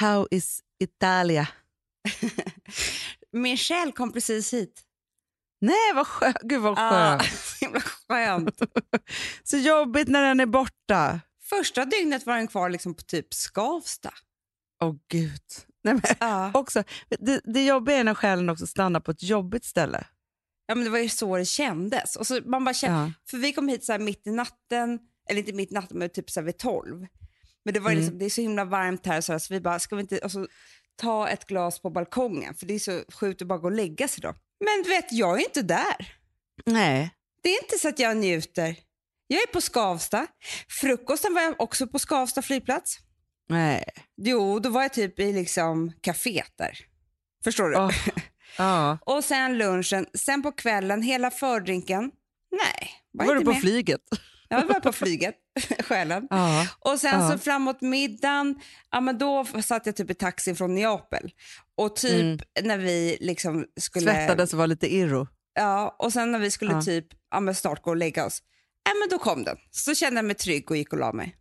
How is Italia? Själ kom precis hit. Nej, vad skönt. Gud vad Ah, skönt. himla skönt. Så jobbigt när den är borta. Första dygnet var den kvar liksom på typ Skavsta. Åh gud. Nej, men, Ja. också, det, det jobbiga är när själen också stannar på ett jobbigt ställe. ja, men det var ju så det kändes. Och så man bara kände, Ja. För vi kom hit så mitt i natten, eller inte mitt i natten, men typ så vid tolv. Men det var ju Mm. liksom, det är så himla varmt här så, här, så vi bara, ska vi inte alltså, ta ett glas på balkongen? För det är så sjukt att bara gå och lägga sig då. Men du vet, jag är inte där. Nej. Det är inte så att jag njuter. Jag är på Skavsta. Frukosten var jag också på Skavsta flygplats. Nej. Jo, då var jag typ i liksom kaféet där. Förstår du? Åh. Ja. Och sen lunchen, sen på kvällen, hela fördrinken. Nej, var, Var du på med. flyget? Jag var på flyget, själen. Ja. Och sen Ja. så framåt middagen, ja, men då satt jag typ i taxin från Neapel. Och typ Mm. när vi liksom skulle... Svettades och var lite irro. Ja, och sen när vi skulle Ja. typ ja, men snart gå och lägga oss, ja, men då kom den. Så kände jag mig trygg och gick och la mig.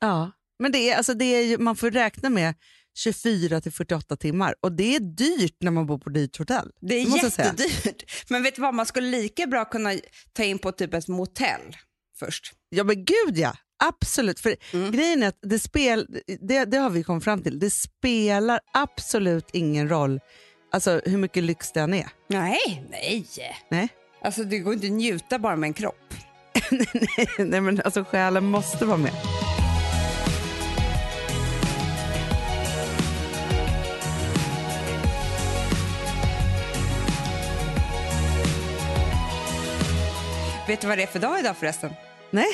Ja. Men det är, alltså det är ju, man får räkna med 24 till 48 timmar och det är dyrt när man bor på dyrt hotell. Det är jättedyrt. Men vet du vad, man skulle lika bra kunna ta in på typ ett motell först. Ja men gud ja, absolut. För Mm. grejen är att det, spel, det, det har vi kommit fram till, det spelar absolut ingen roll alltså, hur mycket lyx den är. Nej, nej. Nej. Alltså det går inte att njuta bara med en kropp. Nej men alltså själen måste vara med. Vet du vad det är för dag idag förresten? Nej?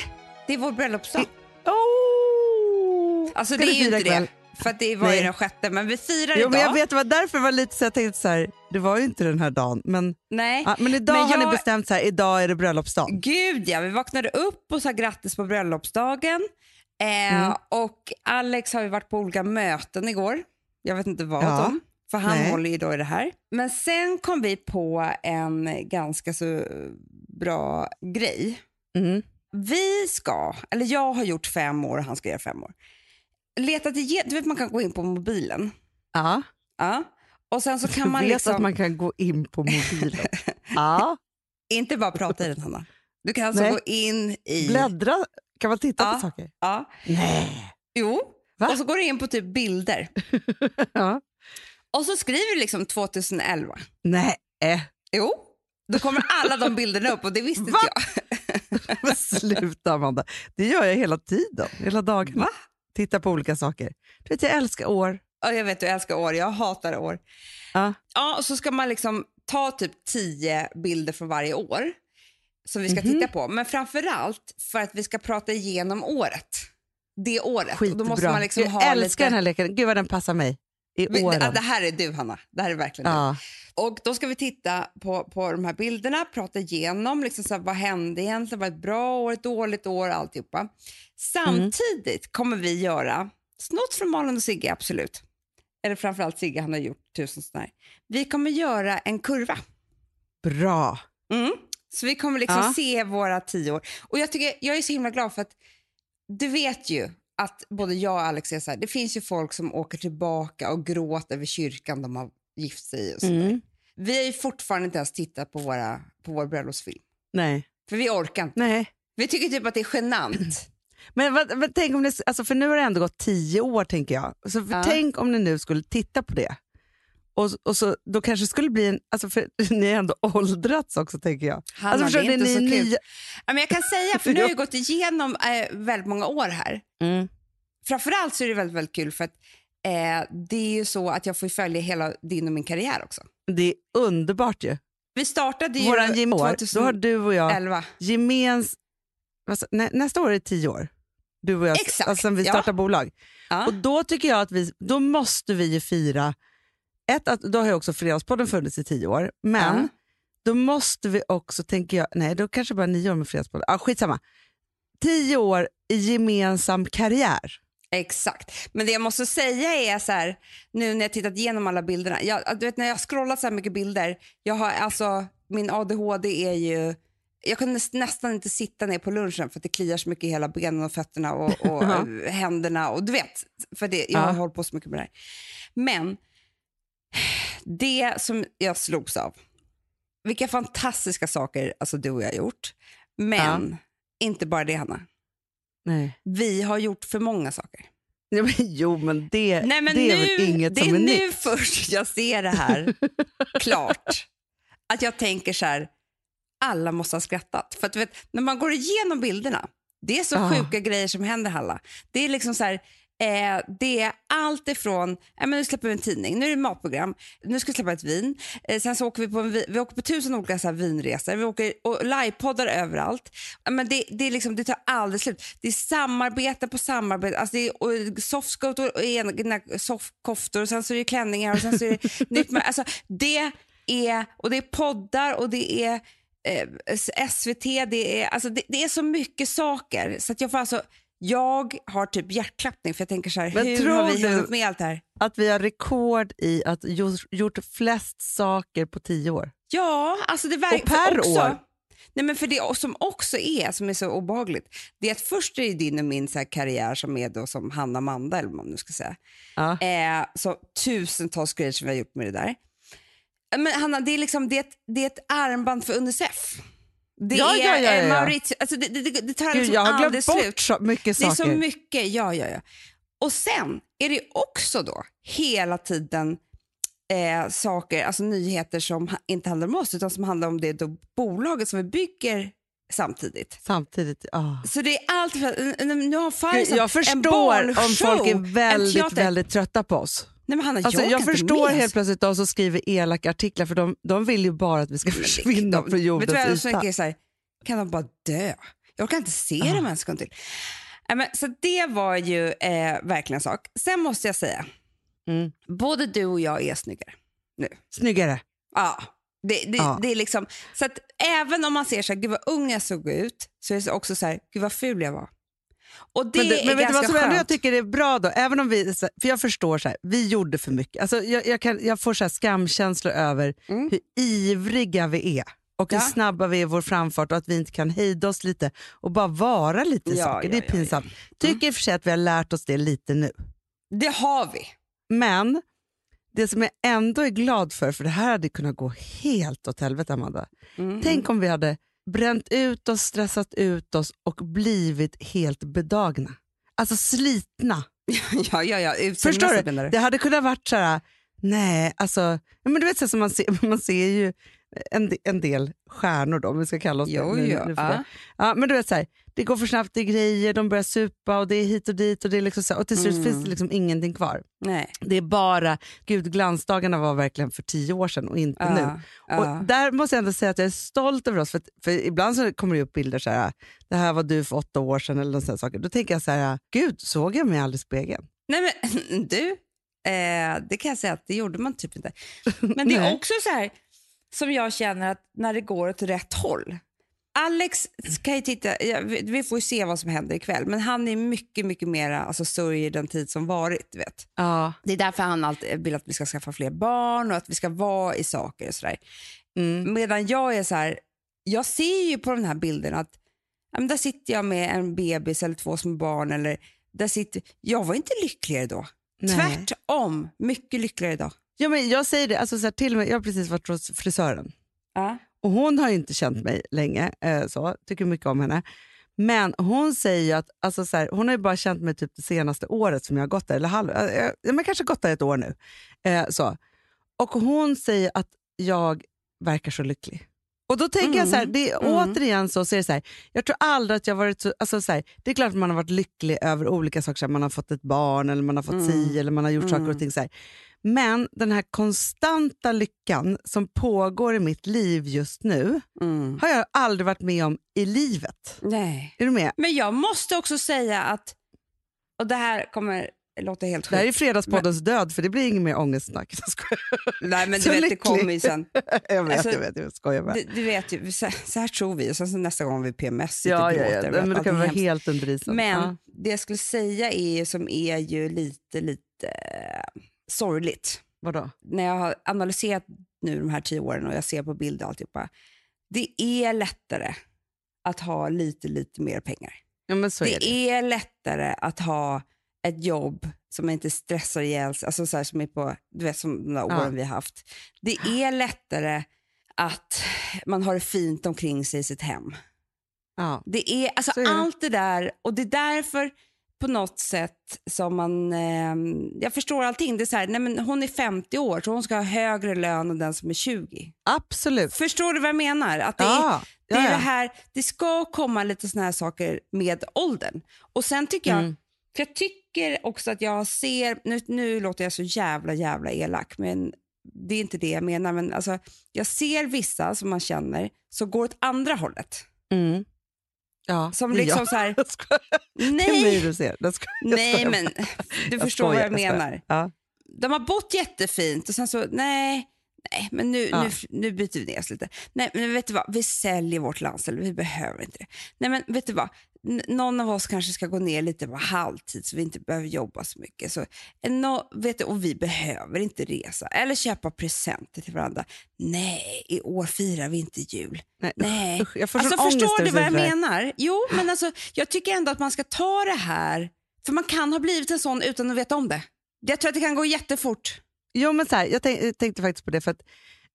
Det är vår bröllopsdag. Oh! Alltså Ska det är ju inte ikväll? det. För att det var ju Nej. den sjätte, men vi firar Jo, idag. men jag vet, det var därför det var lite så jag tänkte så här, det var ju inte den här dagen. Men, Nej. ja, men idag Men har ni jag- bestämt så här, idag är det bröllopsdagen. Gud ja, vi vaknade upp och sa grattis på bröllopsdagen. Eh, Mm. Och Alex har ju varit på olika möten igår. Jag vet inte vad Ja. om, för han Nej. håller ju då i det här. Men sen kom vi på en ganska så bra grej. Mm. Vi ska, eller jag har gjort fem år och han ska göra fem år. Letat igen, du vet man kan gå in på mobilen. Ja. Ja. Och sen så Du kan man vet liksom, att man kan gå in på mobilen. ja. inte bara prata i den Hanna. Du kan alltså Nej. gå in i... Bläddra, kan man titta Ja. på saker? Ja. Nej. Jo, Va? och så går du in på typ bilder. Ja. Och så skriver du liksom 2011. Nej. Jo, då kommer alla de bilderna upp och det visste inte jag. Men sluta Amanda. Det gör jag hela tiden, hela dagen. Va? Titta på olika saker. Du vet, jag älskar år. Ja, jag vet, du älskar år. Jag hatar år. Ja. Ja, och så ska man liksom ta typ tio bilder från varje år som vi ska Mhm. titta på. Men framför allt för att vi ska prata igenom året. Det året. Och Skitbra. då måste man liksom jag ha älskar lite... den här leken. Gud vad den passar mig. I åren. Det här är du, Hanna. Det här är verkligen du. Ja. Och då ska vi titta på, på de här bilderna, prata igenom liksom så här, vad hände egentligen, var ett bra år, ett dåligt år, alltihopa. Samtidigt kommer vi göra, snott från Malin och Sigge, absolut. Eller framförallt Sigge, han har gjort tusen sådana här. Vi kommer göra en kurva. Bra. Mm. Så vi kommer liksom Ja. se våra tio år. Och jag, tycker, jag är så himla glad för att du vet ju att både jag och Alex är så här, det finns ju folk som åker tillbaka och gråter över kyrkan de har gift sig i och sådär. Mm. Vi har ju fortfarande inte ens tittat på, våra, på vår bröllopsfilm. Nej. För vi orkar inte. Nej. Vi tycker typ att det är genant. Men, vad- men tänk om det, alltså för nu har det ändå gått tio år tänker jag. Så för Ja. Tänk om ni nu skulle titta på det. Och, och så, då kanske det skulle bli en, alltså för ni har ändå åldrats också tänker jag. Hanna, alltså, det är inte ni så kul. Ja, men jag kan säga, för nu har jag gått igenom eh, väldigt många år här. Mm. Framförallt så är det väldigt, väldigt kul för att eh, det är ju så att jag får följa hela din och min karriär också. Det är underbart ju. Vi startade ju Våran gem- år, 2011. då har du och jag gemens... nä, nästa år är det tio år. Du och jag, Exakt, alltså, sen vi ja. startar bolag. Ja. Och då tycker jag att vi, då måste vi ju fira, ett, att, då har ju också Fredagspodden funnits i tio år, men Ja. då måste vi också, tänker jag, nej då kanske bara nio år med Fredagspodden, ah, skitsamma. Tio år i gemensam karriär. Exakt. Men det jag måste säga är så här, nu när jag tittat igenom alla bilderna. Jag, du vet när jag har scrollat så här mycket bilder, jag har alltså, min ADHD är ju jag kunde näs- nästan inte sitta ner på lunchen för att det kliar så mycket i hela benen och fötterna och, och händerna. Och du vet, för det, jag har Ja. hållit på så mycket med det här. Men det som jag slogs av, vilka fantastiska saker alltså, du och jag har gjort. Men inte bara det, Hanna. Nej. Vi har gjort för många saker. Ja, men, jo, men det, Nej, men det är nu, väl inget det som är är nu nytt. först jag ser det här klart. Att jag tänker så här, alla måste ha skrattat. För att vet, när man går igenom bilderna, det är så Ja. sjuka grejer som händer Halla. Det är liksom så här, eh, det är allt ifrån, eh, men nu släpper vi en tidning, nu är det matprogram, nu ska vi släppa ett vin, eh, sen så åker vi på, en, vi, åker på tusen olika så vinresor, vi åker och livepoddar överallt. Ja, Men det, det, är liksom, det tar aldrig slut. Det är samarbete på samarbete, alltså det är och softskor och egna softkoftor och sen så är det klänningar och sen så är det nytt. med- Alltså, det är, och det är poddar och det är eh, SVT, det är, alltså det, det är så mycket saker så att jag får alltså jag har typ hjärtklappning för jag tänker så här, Men hur har vi hunnit med allt det här? Att vi har rekord i att gjort, flest saker på tio år. Ja, alltså det Och verkar per också, år? Nej, men för det som också är, som är så obehagligt, det är att först är det din och min så karriär som är då som Hanna Amanda, eller vad man nu ska säga. Ja. Eh, så tusentals grejer som vi har gjort med det där. Men Hanna, det är, liksom, det är, ett, det är ett armband för Unicef. Det Ja, är ja, ja. Mauritius, alltså det, det, det tar Gud, liksom jag har aldrig glömt bort slut. så mycket Det är saker. så mycket, ja, ja, ja. Och sen är det också då hela tiden eh, saker, alltså nyheter som inte handlar om oss utan som handlar om det då bolaget som vi bygger samtidigt. Samtidigt. ah. Så det är allt nu har Gud, Faisal Jag en förstår om barnshow, folk är en väldigt, väldigt trötta på oss. Nej, men Hanna, Alltså, jag, jag kan förstår med. helt plötsligt de som skriver elaka artiklar för de, de vill ju bara att vi ska försvinna De- från Vet jordens du vad jag yta. tänker så här, kan de bara dö? Jag orkar inte se Ah. dem en sekund till. Nej, men, så det var ju eh, verkligen en sak. Sen måste jag säga, Mm. både du och jag är snyggare. Snyggare. Ja. Det, det, Ja. det är liksom, så att även om man ser så här, gud vad ung jag såg ut, så är det också så här, gud vad ful jag var. Och det Men, är men vet du vad som ändå jag tycker är bra då? Även om vi, för jag förstår så här, vi gjorde för mycket. Alltså jag, jag, kan, jag får så skamkänslor över Mm. hur ivriga vi är och hur Ja. snabba vi är i vår framfart och att vi inte kan hejda oss lite och bara vara lite i Ja, saker. ja, det är pinsamt. Tycker i och för sig att vi har lärt oss det lite nu. Det har vi. Men det som jag ändå är glad för, för det här hade kunnat gå helt åt helvete Amanda. Mm. Tänk om vi hade bränt ut oss, stressat ut oss och blivit helt bedagna. Alltså slitna. ja, ja, ja. Förstår du? Det hade kunnat varit så här, nej, alltså, men du vet så som man ser, man ser ju en, en del stjärnor då, om vi ska kalla oss Jo, det. jo, ja. Ja, men du vet så här, det går för snabbt, det är grejer, de börjar supa och det är hit och dit och, det är liksom så här, och till slut Mm. finns det liksom ingenting kvar. Nej. Det är bara, gud glansdagarna var verkligen för tio år sedan och inte Ja, nu. ja. Och där måste jag ändå säga att jag är stolt över oss, för, för ibland så kommer det upp bilder så här, det här var du för åtta år sedan eller här saker. Då tänker jag så här, gud såg jag mig aldrig i spegeln? Nej men du, eh, det kan jag säga att det gjorde man typ inte. Men det är också så här som jag känner att när det går åt rätt håll. Alex kan ju titta, vi får ju se vad som händer ikväll, men han är mycket, mycket mer alltså, sörjer den tid som varit. Vet. Ja. Det är därför han alltid vill att vi ska skaffa fler barn och att vi ska vara i saker och sådär. Mm. Medan jag är så här, jag ser ju på den här bilden att ja, där sitter jag med en bebis eller två små barn. Eller där sitter, jag var inte lyckligare då. Nej. Tvärtom, mycket lyckligare idag. Ja, men jag säger det, alltså så här, till och med, jag har precis varit hos frisören Ja. och hon har ju inte känt mig länge, eh, så, tycker mycket om henne. Men hon säger att, alltså så här, hon har ju bara känt mig typ det senaste året som jag har gått där, eller halv, eh, eh, men kanske gått där ett år nu. Eh, så. Och hon säger att jag verkar så lycklig. Och då tänker jag så här, det är Mm. återigen så, så är det så här, jag tror aldrig att jag varit så, alltså så här, det är klart att man har varit lycklig över olika saker, så här, man har fått ett barn eller man har fått Mm. si eller man har gjort saker Mm. och ting så. Men den här konstanta lyckan som pågår i mitt liv just nu Mm. har jag aldrig varit med om i livet. Nej. Är du med? Men jag måste också säga att, och det här kommer låta helt Det här är sjukt. Fredagspoddens död för det blir inget mer ångestsnack. Nej men du vet, det kommer ju sen. Jag vet, Alltså, jag vet, jag skojar bara. Du, du vet ju, så, så här tror vi och sen så nästa gång vi PMS sitter Ja, och ja, ja. Nej, Men det kan vara helt under isen. Men Ja. det jag skulle säga är som är ju lite, lite sorgligt. Vadå? När jag har analyserat nu de här tio åren och jag ser på bilder och alltihopa. Det är lättare att ha lite, lite mer pengar. Ja, så är det, det. är lättare att ha ett jobb som inte stressar ihjäl alltså så här som är på, du vet som de där åren Ja. vi har haft. Det är lättare att man har det fint omkring sig i sitt hem. Ja. Det är, alltså Så är det. allt det där och det är därför på något sätt som man, eh, jag förstår allting. Det är så här, nej men hon är 50 år så hon ska ha högre lön än den som är 20. Absolut. Förstår du vad jag menar? Att det är, Ja, det, är ja, det här, det ska komma lite såna här saker med åldern. Och sen tycker jag, Mm. för jag tycker också att jag ser, nu, nu låter jag så jävla jävla elak men det är inte det jag menar. Men alltså, jag ser vissa som man känner som går åt andra hållet. Mm. Ja, Som liksom jag. så här, Jag nej, du ser. Jag skojar. Jag nej men du Jag förstår vad skojar, jag skojar. menar. Ja. De har bott jättefint och sen så, nej, nej men nu, Ja. nu, nu byter vi ner oss lite. Nej men vet du vad, vi säljer vårt landställe, vi behöver inte det. Nej men vet du vad, N- någon av oss kanske ska gå ner lite på halvtid så vi inte behöver jobba så mycket. Så, eh, nå- vet du, och vi behöver inte resa eller köpa presenter till varandra. Nej, i år firar vi inte jul. Nej, Nej. usch, jag får Alltså, förstår du vad jag menar? Jo, men alltså, jag tycker ändå att man ska ta det här, för man kan ha blivit en sån utan att veta om det. Jag tror att det kan gå jättefort. Jo, men så här, jag, tänk, jag tänkte faktiskt på det för att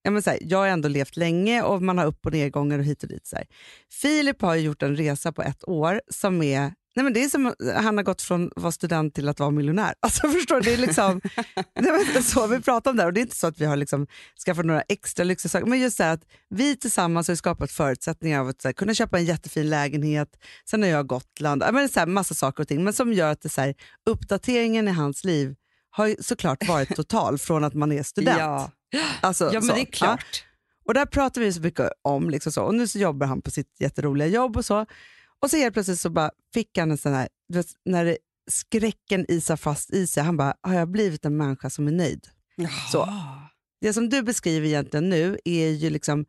ja, men så här, jag har ändå levt länge och man har upp och nedgångar och hit och dit. Så här. Filip har ju gjort en resa på ett år som är Nej, men det är som han har gått från att vara student till att vara miljonär. Alltså, förstår du? Det är liksom, nej, men så vi pratar om det här. och det är inte så att vi har liksom skaffat några extra lyxiga saker, men just det här att vi tillsammans har skapat förutsättningar av att här, kunna köpa en jättefin lägenhet, sen har jag Gotland, men så här, massa saker och ting, men som gör att det, så här, uppdateringen i hans liv har ju såklart varit total från att man är student. Ja, Alltså, ja men så. det är klart. Och där pratar vi så mycket om. Liksom så. Och nu så jobbar han på sitt jätteroliga jobb och så. Och så helt plötsligt så bara fick han en sån här, vet, när det, skräcken isar fast i sig. Han bara, har jag blivit en människa som är nöjd? Så. Det som du beskriver egentligen nu är ju liksom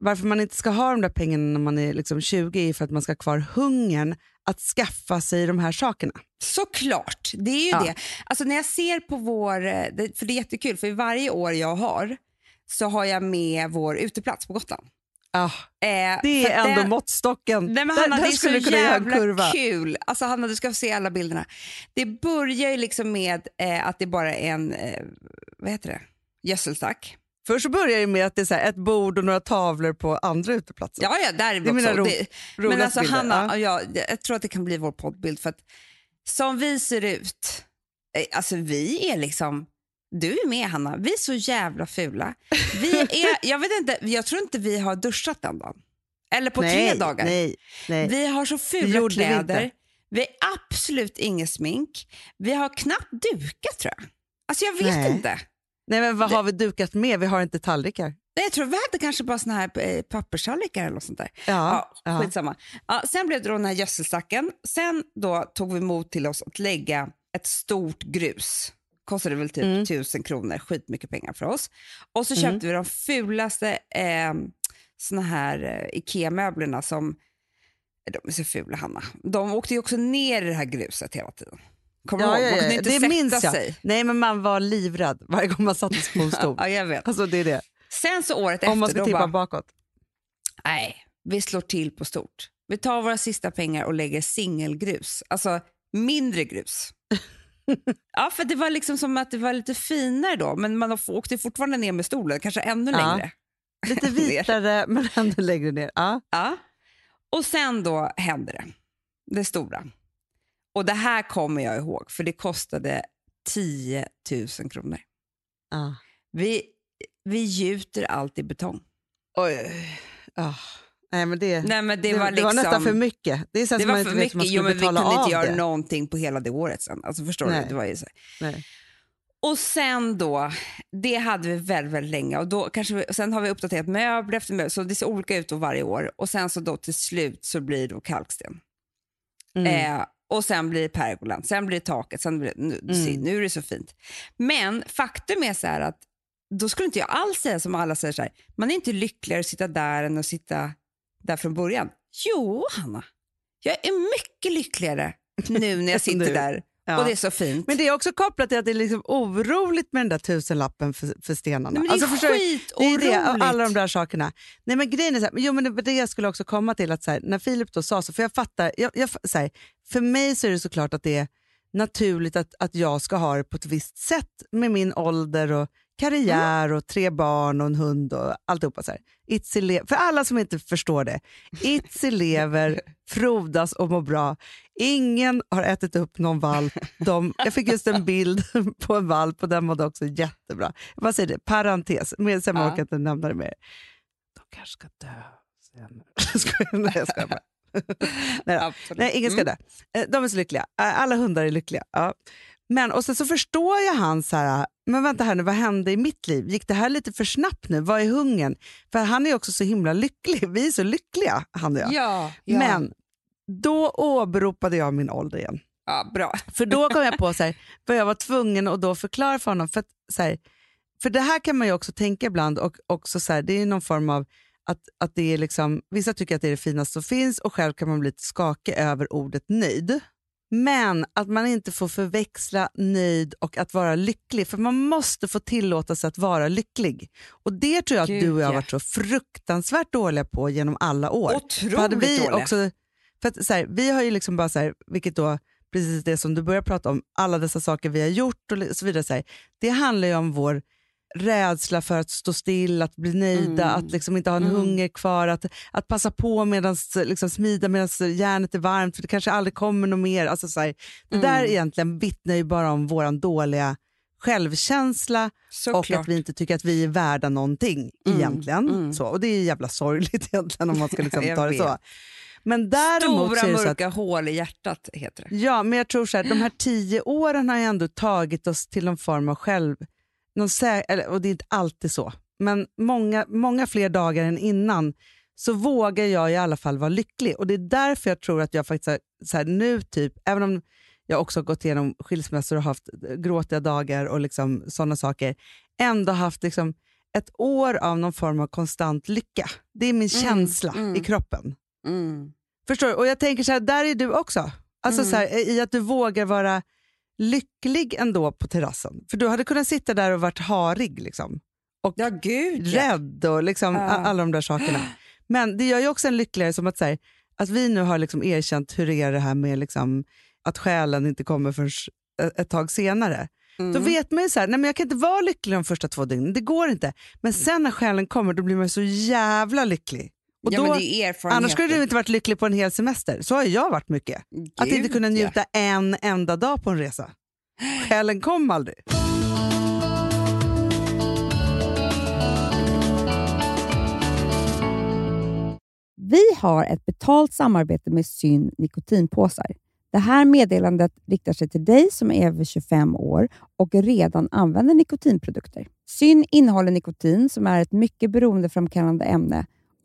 varför man inte ska ha de där pengarna när man är liksom 20 är för att man ska ha kvar hungern att skaffa sig de här sakerna. Såklart, det är ju Ja. det. Alltså när jag ser på vår, eh, för det är jättekul, för varje år jag har så har jag med vår uteplats på Gotland. Ah, Eh, det är ändå det- måttstocken. Nej, men Hanna, där det är så skulle du kunna göra en jävla kurva. kul. Alltså, Hanna, du ska få se alla bilderna. Det börjar ju liksom med eh, att det bara är en, eh, vad heter det, gödselstack. Först så börjar det med att det är så här ett bord och några tavlor på andra uteplatser. Ja, ja, där är vi Det är mina ro- Det- Men alltså bilder. Hanna, Ja. ja. jag tror att det kan bli vår poddbild för att som vi ser ut, eh, alltså vi är liksom, du är med Hanna, vi är så jävla fula. Vi är, jag vet inte, jag tror inte vi har duschat den dagen. Eller på nej, tre dagar. Nej, nej. Vi har så fula vi kläder, inte. vi har absolut inget smink, vi har knappt dukat tror jag. Alltså jag vet inte. Nej, men vad har vi dukat med? Vi har inte tallrikar. Nej, Jag tror vi hade kanske bara såna här eh, papperstallrikar eller något sånt där. Ja, Ja, skitsamma. Ja, sen blev det då den här gödselstacken. Sen då tog vi mod till oss att lägga ett stort grus. Kostade väl typ Mm. tusen kronor, skitmycket pengar för oss. Och så Mm. köpte vi de fulaste eh, såna här eh, Ikea-möblerna som, de är så fula Hanna. De åkte ju också ner i det här gruset hela tiden. Kommer Ja, ihåg? Man kunde inte Det minns jag. sig. Nej, men man var livrädd varje gång man satte sig på en stol. Ja, jag vet. alltså, det är det. Sen så året Om man efter, ska tippa bara, bakåt. nej, vi slår till på stort. Vi tar våra sista pengar och lägger singelgrus, alltså mindre grus. ja, för det var liksom som att det var lite finare då, men man åkte fortfarande ner med stolen, kanske ännu Ja. längre. Lite vitare men ändå längre ner. Ja. Ja. Och sen då hände det, det stora. Och det här kommer jag ihåg, för det kostade 10 000 kronor. Ja. Vi, vi gjuter allt i betong. Oj. Ah. Nej, men det, Nej, men det, det, var det liksom... var nästan för mycket. Det är så Det man var inte för man mycket. ska Jo, men vi kunde inte göra det. någonting på hela det året sen. Alltså, förstår Nej. du? Det var ju så. Nej. Och sen då, det hade vi väldigt, väldigt länge. Och då kanske vi, sen har vi uppdaterat möbler efter möbler, så det ser olika ut varje år. Och sen så då till slut så blir det kalksten. Mm. Eh, och sen blir det pergolan, sen blir det taket, sen blir det, nu, Mm. nu är det så fint. Men faktum är så här att då skulle inte jag alls säga som alla säger så här, man är inte lyckligare att sitta där än att sitta där från början. Jo, Hanna, jag är mycket lyckligare nu när jag sitter där Ja. Och det är så fint. Men det är också kopplat till att det är liksom oroligt med den där tusenlappen för, för stenarna. Nej, men det är alltså, förstår du? det är skitoroligt. det, alla de där sakerna. Nej men grejen är så här, jo, men det, det jag skulle också komma till, att så här, när Filip då sa så, för jag fattar, jag, jag, så här, för mig så är det såklart att det är naturligt att, att jag ska ha det på ett visst sätt med min ålder och karriär och tre barn och en hund och alltihopa. Så här. Itzy för alla som inte förstår det, Itzy lever, frodas och mår bra. Ingen har ätit upp någon valp. De, jag fick just en bild på en valp och den mådde också jättebra. Vad säger det? Parentes, men sen Ja. orkar inte nämna det mer. De kanske ska dö sen. Skojar, Nej, jag skojar bara. Nej. Nej, ingen ska Mm. dö. Eh, De är så lyckliga. Eh, Alla hundar är lyckliga. Ja. Men och sen så förstår jag han så här, men vänta här nu, vad hände i mitt liv? Gick det här lite för snabbt nu? Vad är hungern? För han är också så himla lycklig. Vi är så lyckliga, han och jag. Ja, ja. Men då åberopade jag min ålder igen. ja, bra. För då kom jag på så här, vad jag var tvungen att då förklara för honom. För, att, så här, för det här kan man ju också tänka ibland och också så här, det är någon form av att, att det är liksom, vissa tycker att det är det finaste som finns och själv kan man bli lite skakig över ordet nöjd. Men att man inte får förväxla nöjd och att vara lycklig, för man måste få tillåta sig att vara lycklig. Och det tror jag att Gud, du och jag har varit så fruktansvärt dåliga på genom alla år. Otroligt hade vi dåliga. också, för att, så här, vi har ju liksom bara så här, vilket då precis det som du börjar prata om, alla dessa saker vi har gjort och så vidare. Så här, det handlar ju om vår rädsla för att stå still, att bli nöjda, Mm. att liksom inte ha en Mm. hunger kvar, att, att passa på medan liksom smida medan järnet är varmt, för det kanske aldrig kommer något mer. Alltså, så här, det där Mm. egentligen vittnar ju bara om vår dåliga självkänsla och Såklart. att vi inte tycker att vi är värda någonting Mm, egentligen. mm. Så, och det är jävla sorgligt egentligen om man ska liksom ta det så. Men däremot Stora så att mörka hål i hjärtat heter det. Ja, men jag tror så här, de här tio åren har ju ändå tagit oss till någon form av själv... Någon eller, och det är inte alltid så, men många, många fler dagar än innan så vågar jag i alla fall vara lycklig. Och Det är därför jag tror att jag faktiskt har, så här, nu, typ, även om jag också har gått igenom skilsmässor och haft gråtiga dagar och liksom, sådana saker, ändå haft liksom, ett år av någon form av konstant lycka. Det är min Mm, känsla mm. i kroppen. Mm. Förstår du? Och jag tänker så här, där är du också. Alltså Mm. så här, I att du vågar vara lycklig ändå på terrassen. För du hade kunnat sitta där och varit harig liksom. och Ja, gud ja. rädd och liksom, Ja. alla de där sakerna. Men det gör ju också en lyckligare som att, så här, att vi nu har liksom erkänt hur det är det här med liksom, att själen inte kommer förrän ett- ett tag senare. Mm. Då vet man ju så här, nej men jag kan inte vara lycklig de första två dygnen, det går inte. Men sen när själen kommer då blir man så jävla lycklig. Och ja, då, men det är erfarenhet. annars skulle du inte varit lycklig på en hel semester. Så har jag varit mycket. Att inte Gud, kunna ja. njuta en enda dag på en resa. Själen kom aldrig. Vi har ett betalt samarbete med Syn nikotinpåsar. Det här meddelandet riktar sig till dig som är över 25 år och redan använder nikotinprodukter. Syn innehåller nikotin som är ett mycket beroendeframkallande ämne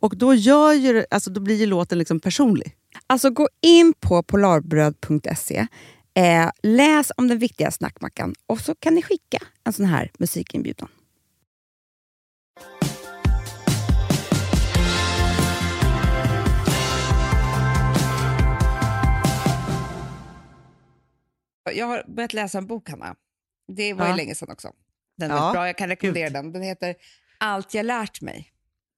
Och då, gör ju, alltså, då blir ju låten liksom personlig. Alltså gå in på polarbröd.se, eh, läs om den viktiga snackmackan och så kan ni skicka en sån här musikinbjudan. Jag har börjat läsa en bok, Hanna. Det var Ja. ju länge sedan också. Den är Ja, bra. Jag kan rekommendera den. Den heter Allt jag lärt mig.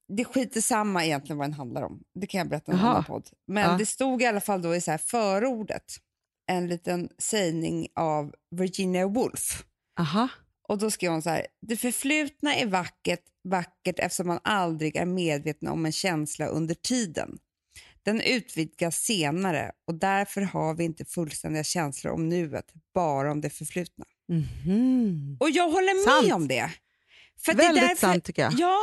Det är skit samma egentligen vad den handlar om. Det kan jag berätta i en annan podd. Men Ja. det stod i alla fall då i så här förordet en liten sägning av Virginia Woolf. Aha. Och då skrev hon så här, det förflutna är vackert, vackert eftersom man aldrig är medveten om en känsla under tiden. Den utvidgas senare och därför har vi inte fullständiga känslor om nuet, bara om det förflutna. Mhm. Och jag håller med Sant. om det. För Väldigt det är därför, sant tycker jag. Ja,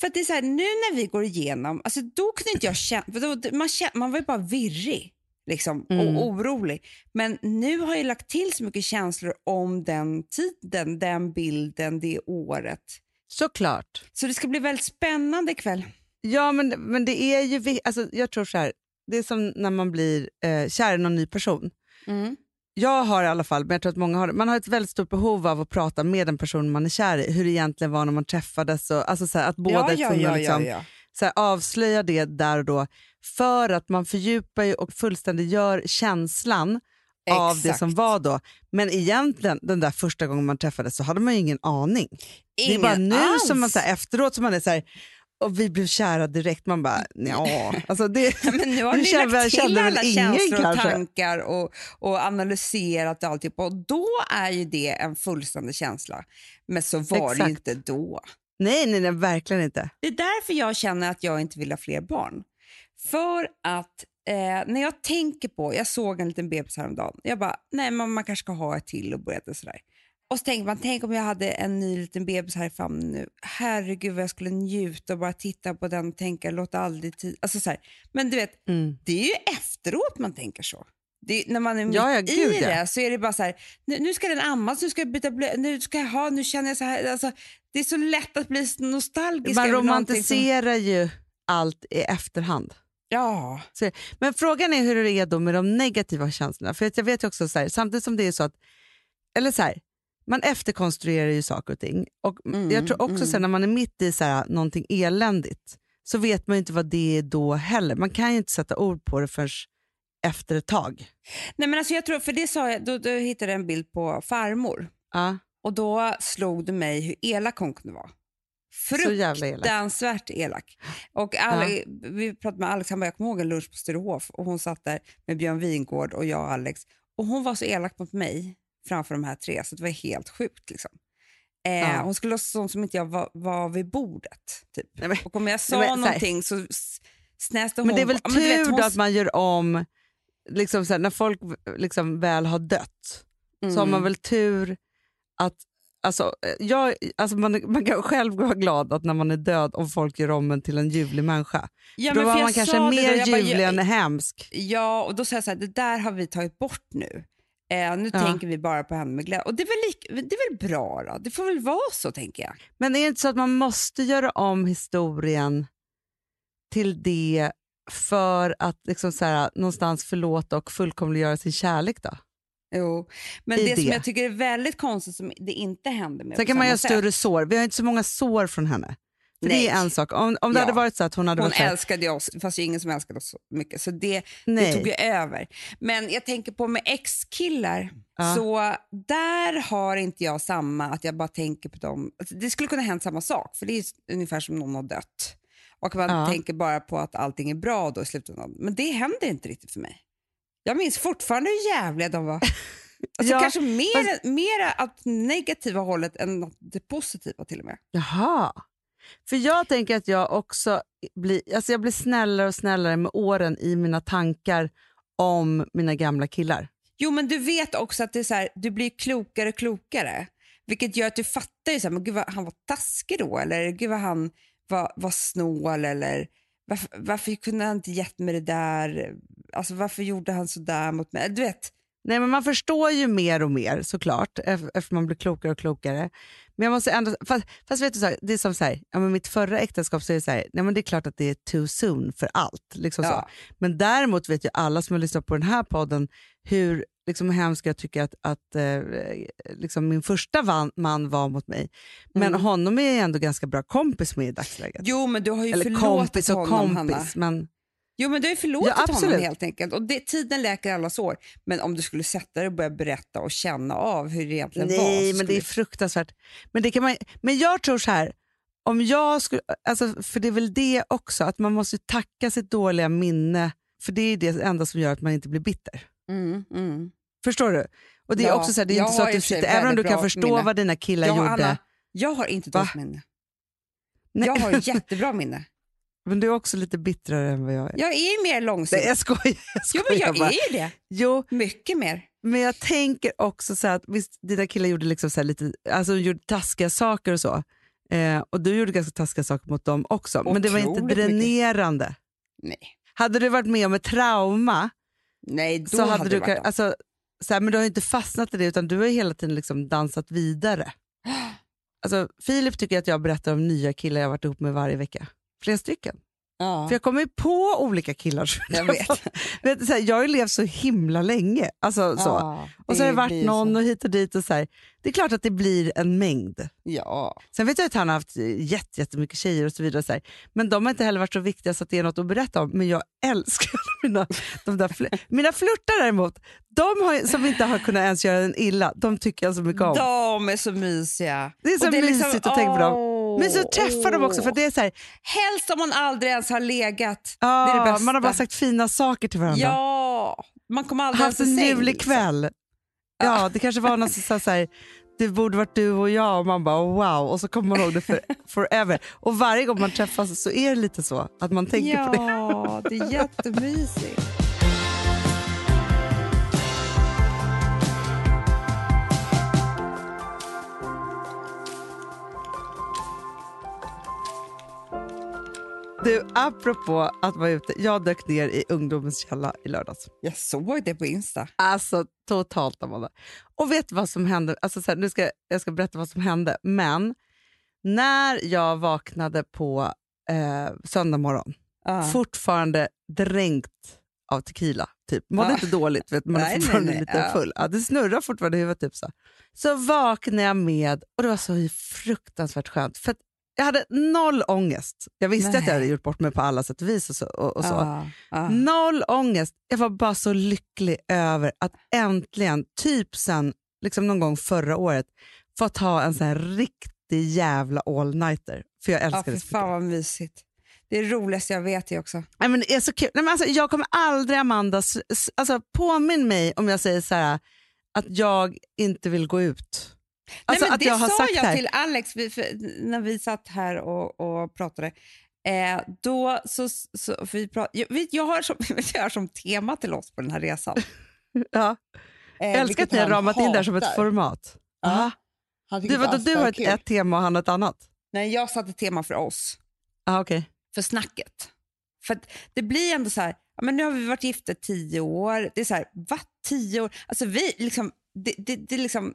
för det är så här, nu när vi går igenom, alltså då kunde inte jag känna, då, man, känner, man var ju bara virrig liksom, Mm. och orolig. Men nu har jag lagt till så mycket känslor om den tiden, den bilden, det året. Såklart. Så det ska bli väldigt spännande ikväll. Ja, men, men det är ju... Alltså, jag tror så här, det är som när man blir eh, kär i någon ny person. Jag har i alla fall, men jag tror att många har det. Man har ett väldigt stort behov av att prata med den person man är kär i. Hur det egentligen var när man träffades. Och, alltså så här, att båda ja, ja, liksom, ja, så här, avslöja det där och då. För att man fördjupar ju och fullständiggör känslan av det Exakt. som var då. Men egentligen, den där första gången man träffades så hade man ju ingen aning. det är Ingen bara nu alls. som man så här, efteråt som man är så här, och vi blev kära direkt. Man bara, ja. Alltså det, Men nu har ni lagt till alla känslor och kanske. tankar och, och analyserat alltihop. Och då är ju det en fullständig känsla. Men så var det Exakt. inte då. nej, nej, nej, verkligen inte. Det är därför jag känner att jag inte vill ha fler barn. För att eh, när jag tänker på, jag såg en liten bebis häromdagen, jag bara, nej men man kanske ska ha ett till och börja sådär. Och så tänker man, tänk om jag hade en ny liten bebis här i famnen nu. Herregud vad jag skulle njuta och bara titta på den och tänka, låt aldrig tid... Alltså så här. Men du vet, Mm. det är ju efteråt man tänker så. Det, när man är mitt Ja, ja, gud, i ja. det så är det bara så här, nu, nu ska den ammas, nu ska jag byta blöja, nu ska jag ha, nu känner jag så här. Alltså, det är så lätt att bli nostalgisk Man någonting som- romantiserar ju allt i efterhand. Ja, Så, men frågan är hur det är då med de negativa känslorna. För jag vet ju också så här, samtidigt som det är så att, eller så här, man efterkonstruerar ju saker och ting. Och Mm, jag tror också mm. här, när man är mitt i så här, någonting eländigt så vet man ju inte vad det är då heller. Man kan ju inte sätta ord på det förrän efter ett tag. Nej, men alltså jag tror, för det sa jag, då, då hittade jag en bild på farmor Ja, och då slog det mig hur elak hon kunde vara. elak. Fruktansvärt elak. Och Ale, Vi pratade med Alex, han bara, jag kommer ihåg en lunch på Sturehof och hon satt där med Björn Wingård och jag och Alex och hon var så elak mot mig framför de här tre så det var helt sjukt. Liksom. Eh, Ja. Hon skulle låtsas som, som inte jag var, var vid bordet. Typ. Nej, men- och om jag sa Nej, men någonting så snäste hon Men det är väl du vet, tur hon- att man gör om, liksom så här, när folk liksom väl har dött så har man Mm. väl tur att Alltså, eh, jag, alltså man, man kan själv vara glad att när man är död om folk gör om en till en ljuvlig människa. Ja, För då men var man kanske då, mer bara, ljuvlig jag- än hemsk. Ja, och då sa jag så här, det där har vi tagit bort nu. Eh, nu Ja. tänker vi bara på henne med glädje. Och det är, väl det är väl bra då? Det får väl vara så tänker jag. Men är det inte så att man måste göra om historien till det för att liksom så här, någonstans förlåta och fullkomliggöra sin kärlek då? Jo. Men I det, som jag tycker är väldigt konstigt som det inte händer med Sen kan man göra sätt. större sår. Vi har inte så många sår från henne. Det är en sak. Om, om det Ja. hade varit så att hon hade Hon varit här, älskade oss, fast det är ingen som älskade oss så mycket. Så det, det tog ju över. Men jag tänker på med ex-killar, Ja. så där har inte jag samma, att jag bara tänker på dem. Alltså, det skulle kunna hänt samma sak, för det är ungefär som någon har dött. Och man Ja. tänker bara på att allting är bra då i slutändan. Men det händer inte riktigt för mig. Jag minns fortfarande hur jävliga de var. Alltså Ja, kanske mer, mer åt negativa hållet än det positiva till och med. Jaha. För jag tänker att jag också blir, alltså jag blir snällare och snällare med åren i mina tankar om mina gamla killar. Jo, men du vet också att det är så här, du blir klokare och klokare. Vilket gör att du fattar ju så här, men gud vad han var taskig då, eller gud vad han var, var snål, eller varför, varför kunde han inte gett mig det där? Alltså varför gjorde han så där mot mig? Du vet, Nej, men man förstår ju mer och mer såklart ef- eftersom man blir klokare och klokare. Men jag måste ändå, fast, fast vet du, så här, det är som så här, ja, mitt förra äktenskap så är det så här, nej, men det är klart att det är too soon för allt. Liksom så. ja. Men däremot vet ju alla som har lyssnat på den här podden hur liksom, hemskt jag tycker att, att eh, liksom min första van, man var mot mig. Men Mm. honom är jag ändå ganska bra kompis med i dagsläget. Jo, men du har ju Eller förlåtit kompis och honom, kompis. Hanna. Men, Jo, men du har ju förlåtit Ja, honom helt enkelt. Och det, tiden läker alla sår. Men om du skulle sätta dig och börja berätta och känna av hur det egentligen var. nej, men det är fruktansvärt. Men, det kan man, men jag tror så här, om jag skulle, alltså, för det är väl det också, att man måste tacka sitt dåliga minne, för det är det enda som gör att man inte blir bitter. Mm, mm. Förstår du? Och det är Ja, också så här, det är jag inte så att du sitter, även om du kan förstå minne. vad dina killar Ja, gjorde. Anna, jag har inte dåligt minne. Nej, Jag har jättebra minne. Men du är också lite bittrare än vad jag är. Jag är mer långsint. Nej, jag skojar. Jag jo, skojar men jag bara. är ju det. Jo, Mycket mer. men jag tänker också så att visst, dina killar gjorde liksom så lite, alltså de gjorde taskiga saker och så. Eh, och du gjorde ganska taskiga saker mot dem också. men det var inte Otroligt mycket. dränerande. Nej, Hade du varit med om ett trauma Nej då så hade, hade du varit kan- alltså, så här, men du har inte fastnat i det utan du har hela tiden liksom dansat vidare. Alltså, Filip tycker att jag berättar om nya killar jag varit ihop med varje vecka. Flera stycken. Ja, För jag kommer ju på olika killar. jag vet. fått- vet, så här, jag har ju levt så himla länge. Alltså, så. Ja, Och så har det varit någon så. och hit och dit. Och så här. Det är klart att det blir en mängd. Ja. Sen vet jag att han har haft jätte, jättemycket tjejer och så vidare. Och så här. Men de har inte heller varit så viktiga så att det är något att berätta om. Men jag älskar mina, de där fl- mina flörtar däremot, de har, som inte har kunnat ens göra en illa, de tycker jag så mycket om. De är så mysiga. det är så Och det är liksom- mysigt att tänka på dem. Men så träffa dem också för det är så här, Helst om man aldrig ens har legat. ah, det är det bästa. man har bara sagt fina saker till varandra. Ja, man kommer aldrig Haft ens en ljuvlig liksom. kväll. Ja, det kanske var någon som sa så här, det borde varit du och jag och man bara wow och så kommer man ihåg det för forever. Och varje gång man träffas så är det lite så att man tänker på det. Ja, det är jättemysigt. Du, apropå att vara ute. Jag dök ner i ungdomens källa i lördags. Jag såg det på Insta. Alltså totalt Amanda. Och vet du vad som hände? Alltså, så här, nu ska, jag ska berätta vad som hände. Men när jag vaknade på eh, söndag morgon, Ah. fortfarande dränkt av tequila, typ. mådde Ja. inte dåligt, vet, man Nej, är nej, fortfarande nej, lite ja. full. Ja, det snurrar fortfarande i huvudet. Typ så. så vaknade jag med, och det var så fruktansvärt skönt. För jag hade noll ångest. Jag visste att jag Nej. hade gjort bort mig på alla sätt och vis. Och så, och, och så. Ah, ah. Noll ångest. Jag var bara så lycklig över att äntligen, typ sen liksom någon gång förra året, få ta en sån här riktig jävla all-nighter. För jag Ja, älskar för det så fan vad mysigt. Det är det roligaste jag vet det också. Nej, men det är så kul. Nej, men alltså, jag kommer aldrig, Amanda, alltså, påminn mig om jag säger så här att jag inte vill gå ut. Alltså, Nej, men det jag har sa sagt jag här. till Alex vi, när vi satt här och, och pratade. Eh, då så, så, för vi prat, jag, jag, har som, jag har som tema till oss på den här resan. Ja. Eh, Jag älskar att ni har ramat in det här som ett hatar. format. Ja. Du, vadå, du har ett, ett tema och han ett annat? Nej, jag satte tema för oss, Ah, okay. för snacket. För det blir ändå så här, men nu har vi varit gifta tio år. Det är så här, va? Tio år? Alltså vi liksom, det, det, det liksom,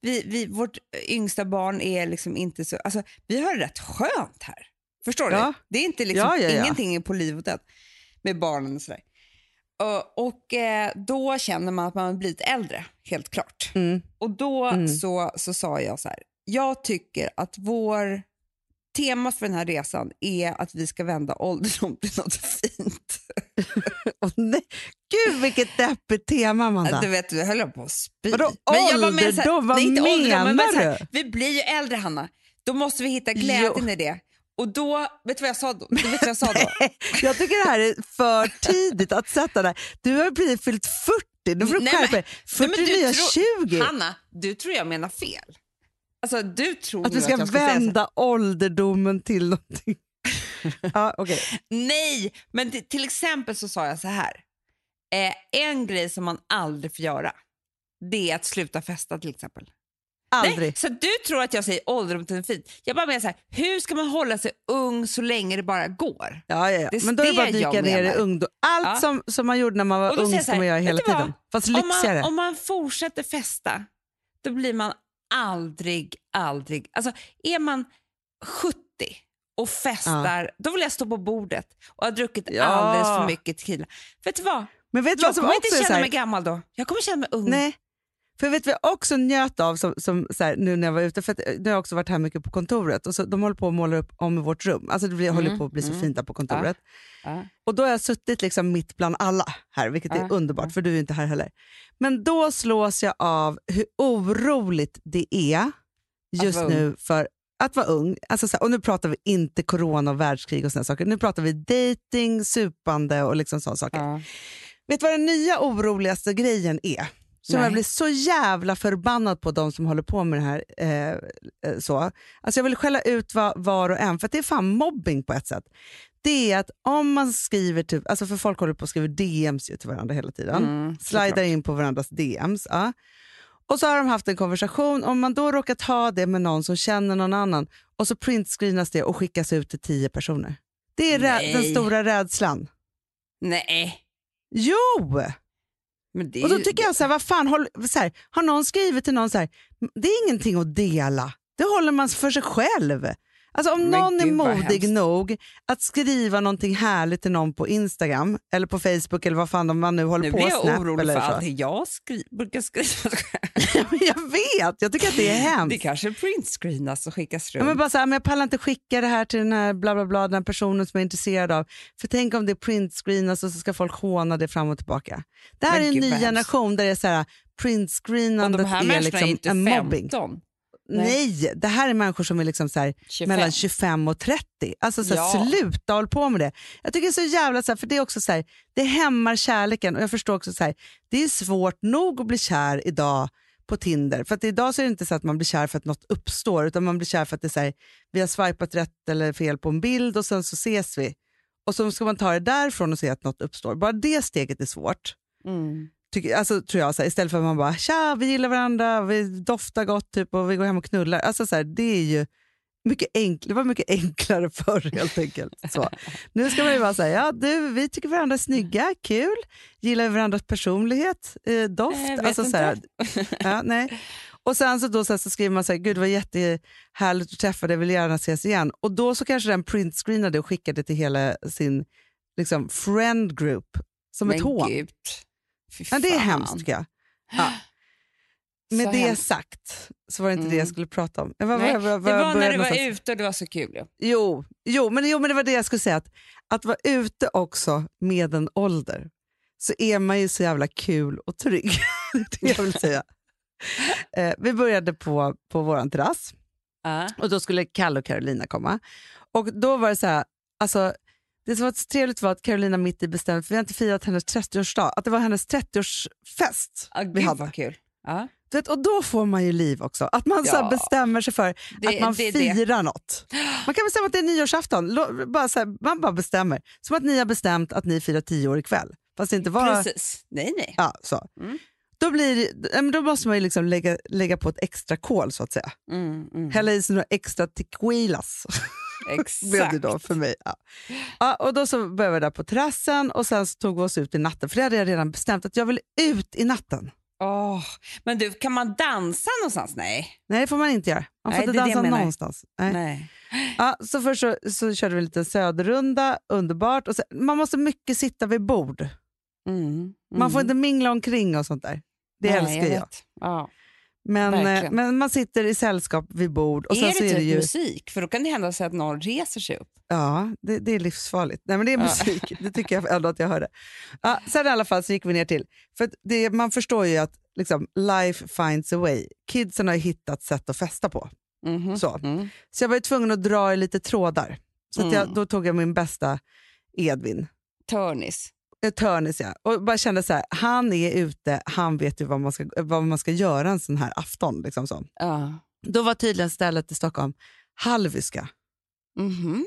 vi, vi, vårt yngsta barn är liksom inte så, alltså vi har det rätt skönt här. Förstår Ja. du? Det är inte liksom, Ja, ja, ja. ingenting är på liv och död med barnen och sådär. Och, och eh, då känner man att man har blivit äldre, helt klart. Mm. Och då Mm. så, så sa jag så här, jag tycker att vår temat för den här resan är att vi ska vända ålderdom till något fint. Åh, nej. Gud vilket deppigt tema Amanda. Du vet, du höll på att spy. Vadå menar ålderdom? Vad inte ålderdom, men menar här, du? Vi blir ju äldre Hanna, då måste vi hitta glädjen i det. Och då, vet du vad jag sa då? Du vet vad jag sa då? Jag tycker det här är för tidigt att sätta det. Du har precis fyllt 40, nu får du skärpa dig. 40 Nej, men du nya tror- 20. Hanna, du tror jag menar fel. Alltså du tror Att vi ska så här. vända ålderdomen till någonting. ja, okay. Nej, men till exempel så sa jag så här. Eh, en grej som man aldrig får göra, det är att sluta festa till exempel. Aldrig. Nej, så du tror att jag säger ålderdom till en fint. Jag bara menar så här, hur ska man hålla sig ung så länge det bara går? Ja, ja, ja. Det Men då är det bara att dyka ner i ungdom. Allt Ja. som, som man gjorde när man var ung ska man göra hela vad? tiden. Fast Om man, om man fortsätter festa, då blir man aldrig, aldrig... Alltså är man 70 och festar, då vill jag stå på bordet och ha druckit Ja. alldeles för mycket tequila. Vet du vad? Men vet du Jag vad som kommer också inte känna här, mig gammal då. Jag kommer känna mig ung. Nej. För vet jag också njöt av som, som, så här, nu när jag var ute? För att, eh, nu har jag också varit här mycket på kontoret och så, de håller på att måla upp om vårt rum. Alltså det blir, håller Mm, på att bli så mm. fint där på kontoret. Ja. Och då har jag suttit liksom mitt bland alla här, vilket Ja, är underbart för du är inte här heller. Men då slås jag av hur oroligt det är just nu för att vara ung. Alltså så här, och nu pratar vi inte corona och världskrig och såna saker. Nu pratar vi dating, supande och liksom sådana saker. Vet du vad den nya oroligaste grejen är? Som Nej. jag blir så jävla förbannad på de som håller på med det här. Eh, eh, så. Alltså jag vill skälla ut var, var och en, för att det är fan mobbing på ett sätt. Det är att om man skriver, typ, alltså för folk håller på och skriver DMs ju till varandra hela tiden. Mm, Slidar in på varandras DMs. Ja. Och så har de haft en konversation, om man då råkar ta det med någon som känner någon annan och så printscreenas det och skickas ut till tio personer. Det är den stora rädslan. Nej. Jo! Är Och då ju- tycker jag så här, vad fan, håll, så här, har någon skrivit till någon så här, det är ingenting att dela, det håller man för sig själv. Alltså om Men någon är gud, vad modig nog att skriva någonting härligt till någon på Instagram eller på Facebook eller vad fan man nu håller Nu på blir med, jag Snap orolig eller för allt jag skri- brukar skriva. Jag vet, jag tycker att det är hemskt. Det kanske printscreenas och skickas runt. Ja, men bara så här, men jag pallar inte skicka det här till den här bla bla bla, den här personen som jag är intresserad av. För tänk om det printscreenas och så ska folk håna det fram och tillbaka. Det här Men är en gud, ny generation där det är så här, printscreenandet är liksom är en 15. Nej. Nej, det här är människor som är liksom så här, 25. mellan 25 och 30. Alltså så här, Ja. sluta håll på med det. Jag tycker det är så jävla, så här, för det är också så här, det hämmar kärleken och jag förstår också så här, det är svårt nog att bli kär idag på Tinder. För att idag så är det inte så att man blir kär för att något uppstår utan man blir kär för att det är så här, vi har swipat rätt eller fel på en bild och sen så ses vi. Och så ska man ta det därifrån och se att något uppstår. Bara det steget är svårt. Mm. Tycker, alltså, tror jag, så här, istället för att man bara tja, vi gillar varandra, vi doftar gott typ, och vi går hem och knullar. Alltså, så här, det är ju mycket, enk, det var mycket enklare förr helt enkelt. Så. Nu ska man ju bara säga, ja du, vi tycker varandra är snygga, kul, gillar varandras personlighet, eh, doft. Eh, alltså, så här, ja, nej. Och sen så, då, så, här, så skriver man så här, gud det var jättehärligt att träffa dig, vill gärna ses igen. Och då så kanske den printscreenade och skickade till hela sin liksom, friend group som ett Men hån. gud. Ja, det är hemskt tycker jag. Ja. Med Så det hemskt. sagt så var det inte det Mm. jag skulle prata om. Var, Nej, var, var, det var när du var någonstans. ute och det var så kul. ju. Jo, jo, men, jo, men det var det jag skulle säga. Att, att vara ute också med en ålder så är man ju så jävla kul och trygg. det det jag vill säga. Eh, vi började på, på vår terrass Ja. och då skulle Kalle och Carolina komma. Och då var det så här, alltså, det som var så trevligt var att Carolina mitt i bestämde, för vi har inte firat hennes 30-årsdag, att det var hennes 30-årsfest Ah, vi hade. vad kul. Du vet, och då får man ju liv också. Att man så Ja. bestämmer sig för Det- att man det är det. firar något. Man kan bestämma att det är nyårsafton. Bara så här, man bara bestämmer. Som att ni har bestämt att ni firar tio år ikväll. Fast det inte var... Precis. Nej, nej. Ja, så. Mm. Då, blir, då måste man ju liksom lägga, lägga på ett extra kol så att säga. Mm, mm. Hälla i sig några extra tequilas. blev det Exakt. då för mig. Ja. Ja, och då så började vi där på terrassen och sen tog vi oss ut i natten. För det hade jag redan bestämt att jag vill ut i natten. Åh, Men du, kan man dansa någonstans? Nej. Nej det får man inte göra. Man får Nej, inte dansa jag någonstans. Nej. nej. Ja, så först så, så körde vi en liten söderrunda, underbart. Och sen, man måste mycket sitta vid bord. Mm, Man får mm. inte mingla omkring och sånt där. Det Nej, älskar jag. vet. Ja. Men, eh, men man sitter i sällskap vid bord. Och är sen det så är typ det ju, musik? För då kan det hända sig att någon reser sig upp. Ja, det, det är livsfarligt. Nej men det är musik, det tycker jag ändå att jag hörde. Ja, sen i alla fall så gick vi ner till, för det, man förstår ju att liksom, life finds a way. Kidsen har ju hittat sätt att festa på. Mhm. Så. Mm. Så jag var ju tvungen att dra i lite trådar. Så att jag, Mm. då tog jag min bästa Edvin. Törnis. Törnis ja. Och bara kände så här, han är ute, han vet ju vad man ska, vad man ska göra en sån här afton. Liksom så. Ja. Då var tydligen stället i Stockholm Hallwyska. Mhm.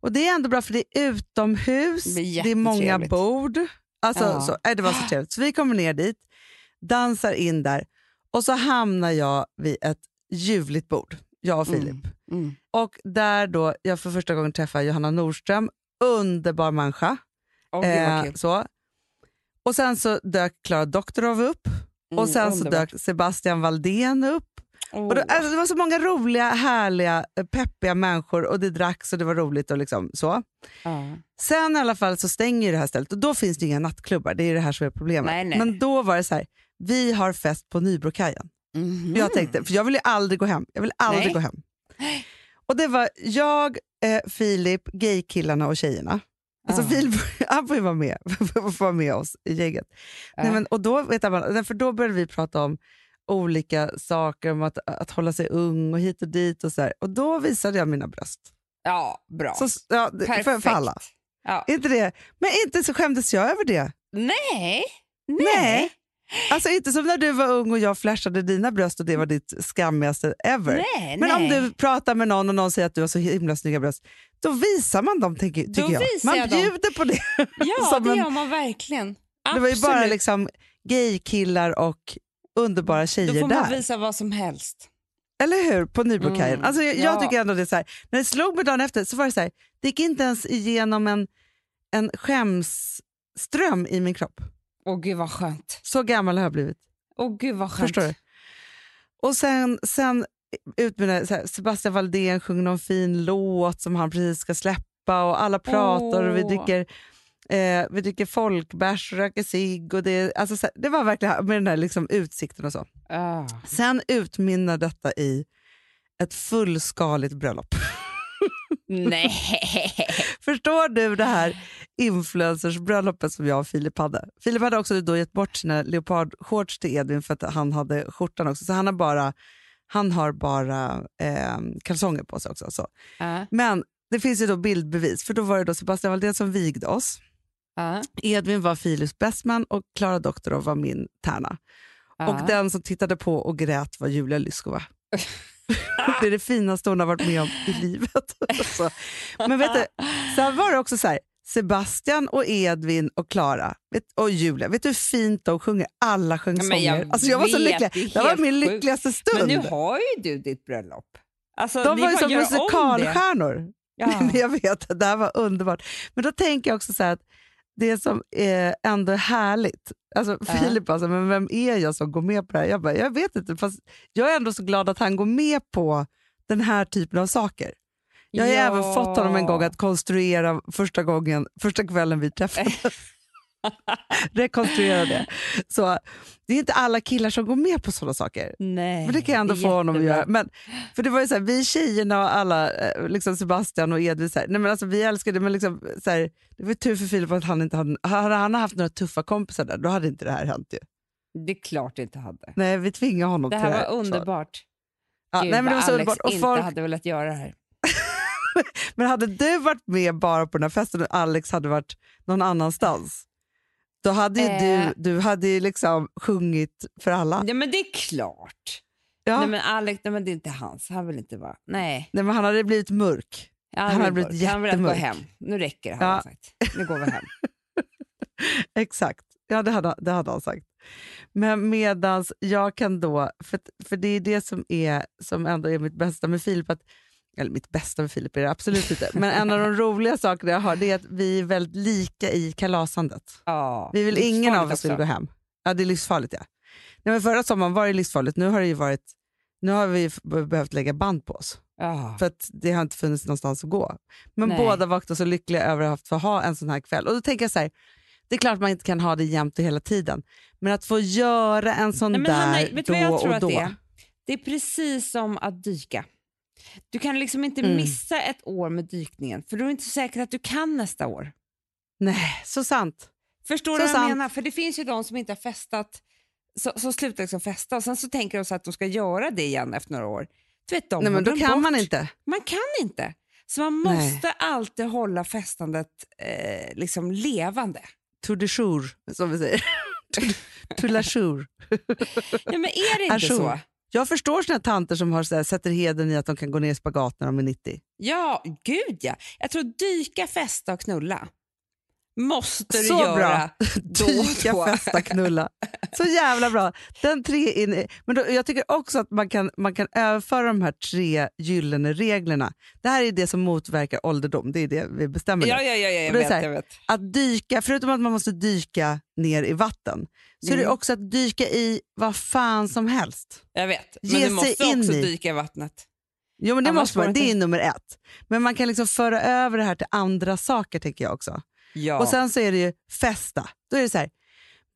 Och det är ändå bra för det är utomhus, Det blir det är många bord. Alltså, Ja. så, nej, det var så trevligt. Så vi kommer ner dit, dansar in där och så hamnar jag vid ett ljuvligt bord, jag och Filip. Mm. Mm. Och där då jag för första gången träffar Johanna Nordström, underbar människa. Vad Eh, så. Och sen så dök Klara Doktorov upp och Mm, sen så underbart. dök Sebastian Valdén upp. Åh. Och då, alltså, det var så många roliga, härliga, eh, peppiga människor och det dracks och det var roligt och liksom så. Ja. Sen i alla fall så stänger det här stället och då finns det inga nattklubbar, det är det här som är problemet. Nej, nej. Men då var det så här, vi har fest på Nybrokajen. Mhm. Jag tänkte, för jag vill ju aldrig gå hem. Jag vill aldrig Nej. gå hem. Och det var jag, eh, Filip, gaykillarna och tjejerna. Alltså Ja. Filip, han får ju vara med, vara med oss i gänget. Nej, Ja. men, och då, vet jag, för då började vi prata om olika saker, om att, att hålla sig ung och hit och dit. och så här. Och då visade jag mina bröst. Ja, bra. Så, ja, Perfekt. för, för alla. Ja. Inte det? Men inte så skämdes jag över det. Nej. Nej. Alltså inte som när du var ung och jag flashade dina bröst och det var ditt skammigaste ever. Nej, Men nej. om du pratar med någon och någon säger att du har så himla snygga bröst, då visar man dem tycker Då jag. Man jag dem. bjuder på det. Ja, det en- gör man verkligen. Det var ju bara Absolut. liksom gaykillar och underbara Då tjejer får man där. visa vad som helst. Eller hur? På Nybrokajen. Mm, Alltså, jag, ja. jag tycker ändå det är så här, när det slog mig dagen efter så var det så här, det gick inte ens igenom en, en skämsström i min kropp. Åh gud vad skönt. Så gammal har jag blivit. Åh gud vad skönt. Förstår du? Och sen, sen ut med det, så här, Sebastian Valdén sjunger någon fin låt som han precis ska släppa och alla pratar och vi dricker eh, vi dricker folkbärs och röker cigg. Och det, alltså, det var verkligen med den här liksom, utsikten och så. Ah. Sen utmynnar detta i ett fullskaligt bröllop. Nej. Förstår du det här influencersbröllopet som jag och Filip hade? Filip hade också då gett bort sina leopardshorts till Edvin för att han hade skjortan också. Så han har bara, han har bara eh, kalsonger på sig också. Så. Ah. Men det finns ju då bildbevis, för då var det då Sebastian Valdén som vigde oss. Ah. Edvin var Filips bästman och Klara Doktorov var min tärna. Ah. Och den som tittade på och grät var Julia Lyskova. det är det finaste hon har varit med om i livet. så. Men vet du, sen var det också så här, Sebastian och Edvin och Klara och Julia, vet du hur fint de sjunger? Alla sjöng men jag sånger. Alltså jag var så lycklig. det Det var min lyckligaste Men stund. nu har ju du ditt bröllop. Alltså, De var ju som musikalstjärnor. Ja. jag vet, det här var underbart. Men då tänker jag också så här att det som är ändå är härligt, alltså Ja. Filip alltså, men vem är jag som går med på det här? Jag, bara, jag vet inte, fast jag är ändå så glad att han går med på den här typen av saker. Jag har Ja. även fått honom en gång att konstruera första, gången, första kvällen vi träffades. Rekonstruera det. Så det är inte alla killar som går med på sådana saker. Nej, Men det kan jag ändå få honom att göra. Men, för det var ju så här, vi tjejerna och alla, eh, liksom Sebastian och Edvin, så här, nej men alltså, vi älskade men liksom, så här, det var tur för Filip att han inte hade, hade han haft några tuffa kompisar där, då hade inte det här hänt ju. Det är klart det inte hade. Nej, vi tvingade honom Det till här var underbart. Ja, Gud, nej, men det var så Alex underbart. Och inte folk, hade velat göra det här. Men hade du varit med bara på den här festen och Alex hade varit någon annanstans, då hade ju Eh. du, du hade ju liksom sjungit för alla. Ja, men det är klart. Ja. Nej, men Alex, nej, men det är inte hans. Han vill inte vara... Nej. Nej, men han hade blivit mörk. Ja, Han vill hade blivit bort. Han vill gå jättemörk. hem. Nu räcker det, Ja. han sagt. Nu går vi hem. Exakt, ja det hade, det hade han sagt. Men medans jag kan då, för, för det är det som, är, som ändå är mitt bästa med Filip, att, eller mitt bästa med Filip är det absolut inte, men en av de roliga sakerna jag har det är att vi är väldigt lika i kalasandet. Ja, Vi vill ingen av oss vill också. gå hem. Ja, det är livsfarligt ja. Nej, men förra sommaren var det livsfarligt, nu har, det ju varit, nu har vi behövt lägga band på oss. Ja. För att det har inte funnits någonstans att gå. Men Nej. båda vaknar så lyckliga över att få ha en sån här kväll. Och då tänker jag så här, det är klart man inte kan ha det jämt och hela tiden. Men att få göra en sån Nej, där Hanna, då och då. det är? Det är precis som att dyka. Du kan liksom inte Mm. missa ett år med dykningen för då är inte säkert att du kan nästa år. Nej, så sant. Förstår Så du vad jag sant. menar? För det finns ju de som inte har festat, så, slutar liksom festa och sen så tänker de så att de ska göra det igen efter några år. Du vet, de Nej, men då kan bort. man inte. Man kan inte. Så man Nej. måste alltid hålla festandet eh, liksom levande. To the jour, som vi säger. to la jour. Ja, men är det inte Ajour. så? Jag förstår såna tanter som har så här, sätter heden i att de kan gå ner i spagat när de är 90. Ja, gud ja. Jag tror dyka, festa och knulla måste du Så göra bra. då Dyka, då. festa, knulla. Så jävla bra. Den tre in i, men då, jag tycker också att man kan, man kan överföra de här tre gyllene reglerna. Det här är det som motverkar ålderdom. Det är det vi bestämmer nu. Ja, ja, ja, ja jag, vet, här, jag vet. Att dyka, förutom att man måste dyka ner i vatten, så är det Mm. också att dyka i vad fan som helst. Jag vet. Men Ge du måste också i- dyka i vattnet. Jo, men det, Annars måste man, det är nummer ett. Men man kan liksom föra över det här till andra saker tänker jag också. Ja. Och sen så är det ju festa. Då är det så här,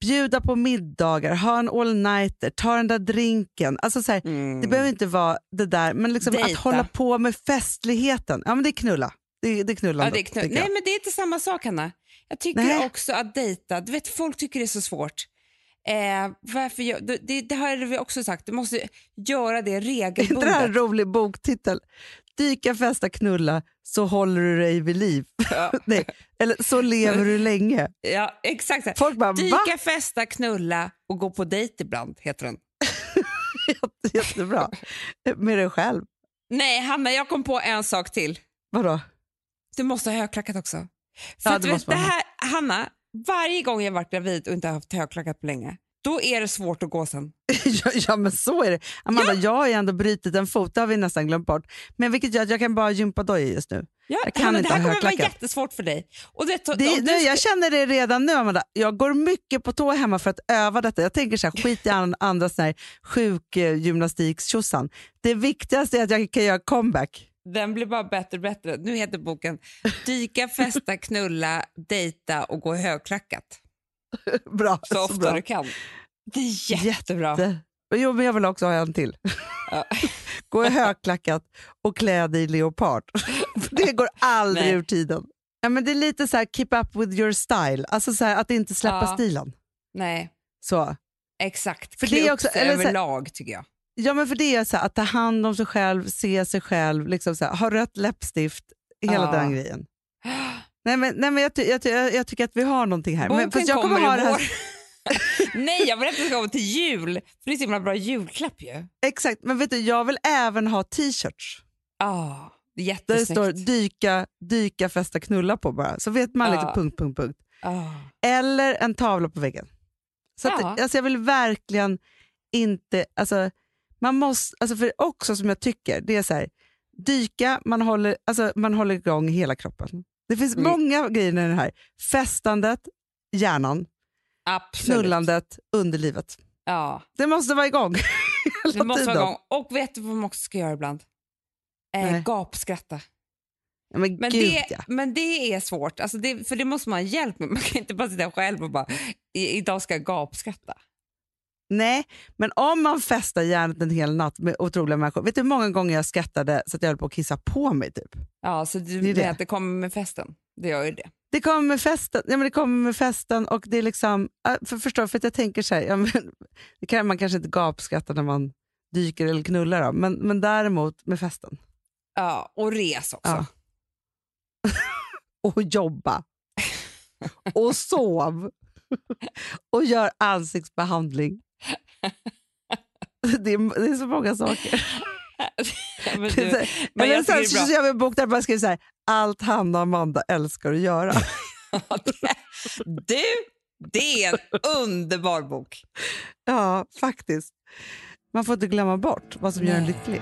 bjuda på middagar, ha en all-nighter, ta den där drinken. Alltså så här, mm. Det behöver inte vara det där, men liksom att hålla på med festligheten. Ja men det är knulla. Det, det är knullande. ja, det är knull. Nej, jag. men det är inte samma sak, Hanna. Jag tycker Nej. också att dejta, du vet folk tycker det är så svårt. Eh, varför gör, det, det, har vi också sagt, du måste göra det Är inte det här en regelbundet. rolig boktitel? Dyka, festa, knulla, så håller du dig vid liv. Ja. Nej, eller så lever du länge. ja, exakt. Folk bara, va? Dyka, festa, knulla och gå på dejt ibland, heter den. Jätte- Jättebra. Med dig själv. Nej, Hanna, jag kom på en sak till. Vadå? Du måste ha högklackat också. För Ja, det vet, det här, Hanna, varje gång jag varit gravid och inte haft högklackat på länge, då är det svårt att gå sen. ja, ja, men så är det. Amanda, jag har ju ändå brutit en fot, det har vi nästan glömt bort. Men vilket gör att jag kan bara gympa dojor just nu. Ja, Jag kan Hanna, inte det här kommer vara jättesvårt för dig. Och det, Det, om du nu, jag känner det redan nu Amanda. Jag går mycket på tå hemma för att öva detta. Jag tänker så här, skit i an, andra sån här. Det viktigaste är att jag kan göra comeback. Den blir bara bättre och bättre. Nu heter boken Dyka, festa, knulla, dejta och gå högklackat. Bra. Så ofta bra. du kan. Det är jättebra. Jo, men jag vill också ha en till. Ja. Gå i högklackat och klä dig i leopard. Det går aldrig Nej. ur tiden. Ja, men det är lite så här keep up with your style, alltså så här, att inte släppa Ja. stilen. Nej, Så. exakt. För Klä det är också- eller så här- överlag tycker jag. Ja, men för det är så här, att ta hand om sig själv, se sig själv, liksom så här, ha rött läppstift, hela Ja. den grejen. Nej, men, nej, men jag, ty- jag, ty- jag, tycker att vi har någonting här. Men, Boken fast jag kommer kommer ha här. Nej, jag vill att det ska komma till jul. För det är så himla bra julklapp ju. Exakt, men vet du, jag vill även ha t-shirts. Är Där det står dyka, dyka, festa, knulla på bara. Så vet man Ja. lite punkt, punkt, punkt. Ah. Eller en tavla på väggen. Så att, Ja. alltså jag vill verkligen inte... Alltså, man måste, alltså för också som jag tycker, det är så här, dyka, man håller, alltså, man håller igång hela kroppen. Det finns Mm. många grejer i den här. Festandet, hjärnan, Absolut. knullandet, underlivet. Ja, Det måste vara igång det måste vara igång. Och vet du vad man också ska göra ibland? Eh, Nej. gapskratta. Men Men, gud det, ja. men det är svårt, alltså det, för det måste man ha hjälp med. Man kan inte bara sitta själv och bara, "I- idag ska jag gapskratta. Nej, men om man festar hjärnet en hel natt med otroliga människor. Vet du hur många gånger jag skrattade så att jag höll på att kissa på mig? Typ? Ja, så du Det är menar det. att det kommer med festen? Det gör ju det. Det kommer med festen, ja, men det kommer med festen och det är liksom, för, förstår, för att jag tänker så här, ja, men, det kan, man kanske inte gapskrattar när man dyker eller knullar då, men, men däremot med festen. Ja, och res också. Ja. och jobba. och sov. och gör ansiktsbehandling. det, är, det är så många saker. men Det är du, men Eller jag sen så gör vi en bok där man skriver så här, allt Hanna och Amanda älskar att göra. du, det är en underbar bok. ja, faktiskt. Man får inte glömma bort vad som gör en lycklig.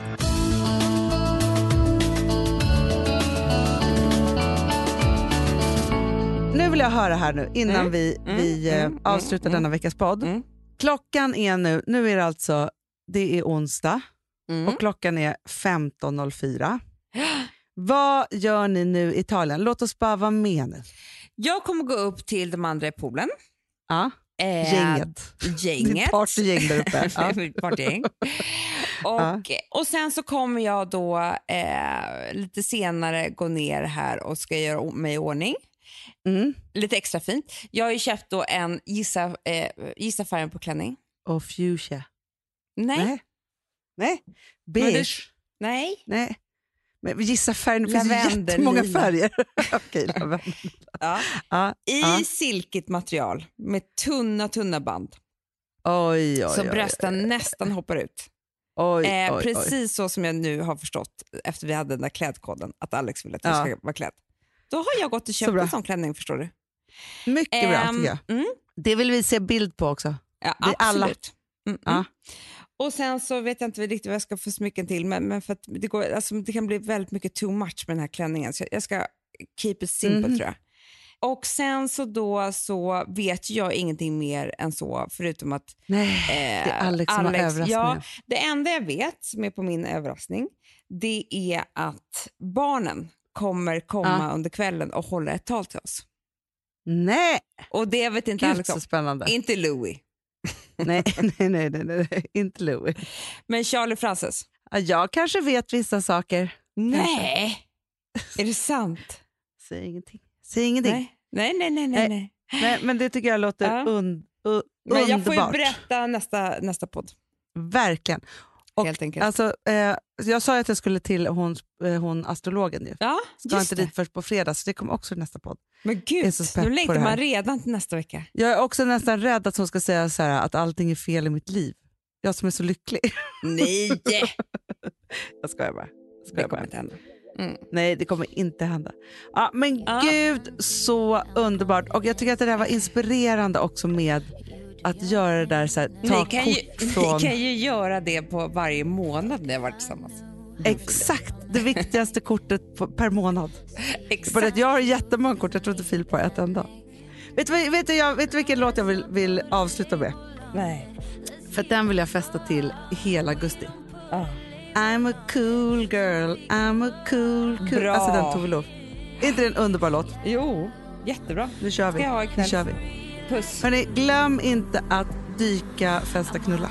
Nu vill jag höra här nu innan Mm, vi, mm, vi eh, mm, avslutar mm, denna veckas podd. Klockan är nu, nu är det alltså, det är onsdag Mm. och klockan är 15.04. Vad gör ni nu i Italien? Låt oss bara vara med nu. Jag kommer gå upp till de andra i poolen. Ja, Eh, gänget. Ditt Gänget. partygäng där uppe. Ja. Partygäng. och, och sen så kommer jag då eh, lite senare gå ner här och ska göra mig i ordning. Mm. Lite extra fint. Jag har ju köpt då en, gissa, eh, gissa färgen på klänning. Och fuchsia. Nej. Nej. Nej. Beige. Nej. Nej. Men gissa färgen, det finns ju jättemånga lila. färger. Okej, lavendel. Ja. Ja, I ja. silkigt material med tunna, tunna band. Oj, oj, så oj, brösten nästan hoppar ut. oj, Eh, oj, oj. precis så som jag nu har förstått efter vi hade den där klädkoden, att Alex vill att jag Ja. ska vara klädd. Då har jag gått och Så köpt bra. en sån klänning förstår du. Mycket bra Ehm, tycker jag. Mm, Det vill vi se bild på också. ja, Det absolut. Mm, Ja. mm. Och sen så vet jag inte riktigt vad jag ska få smycken till, men, men för det, går, alltså, det kan bli väldigt mycket too much med den här klänningen. Så jag ska keep it simple Mhm. tror jag. Och sen så då så vet jag ingenting mer än så, förutom att Nej, eh, det är Alex som har överraskningen. Ja, det enda jag vet som är på min överraskning, det är att barnen kommer komma Ja. under kvällen och hålla ett tal till oss. Nej, Och det vet inte gud Alex så spännande. Inte Louis, nej, nej, nej, nej, nej, inte Louis. men Charlie Frances. Ja, Jag kanske vet vissa saker. Nej, är det sant? Säg ingenting. Säg ingenting. Nej, nej, nej, nej. nej, Nej. nej. Men det tycker jag låter Ja. un, u, Men jag får ju underbart. berätta nästa, nästa podd, Verkligen. Och helt enkelt. Alltså, eh, jag sa ju att jag skulle till hon, eh, hon astrologen. Ju. ja, Ska inte det. dit först på fredag, så det kommer också i nästa podd. Men gud, nu längtar man redan till nästa vecka. Jag är också nästan rädd att hon ska säga så här, att allting är fel i mitt liv. Jag som är så lycklig. Nej, Jag skojar bara. Jag det skojar kommer bara. inte hända. Mm. Nej, det kommer inte hända. Ja, men Ja. gud, så underbart. Och jag tycker att det där var inspirerande också med att göra det där, så här, ta Ni kan, ju, kort från... ni kan ju göra det på varje månad när jag varit tillsammans. Exakt, det viktigaste kortet på, per månad. Exakt. För att jag har jättemånga kort, jag tror inte Filip har ett enda. Vet du, vet, du, jag, vet du vilken låt jag vill, vill avsluta med? Nej. För den vill jag fästa till hela augusti. Ah. I'm a cool girl, I'm a cool cool... Bra. Alltså den Tove Lo. Är inte det en underbar låt? Jo, jättebra. Nu kör vi. Ska jag ha ikväll. Nu kör vi. Puss. Hörrni, glöm inte att dyka, festa, knulla.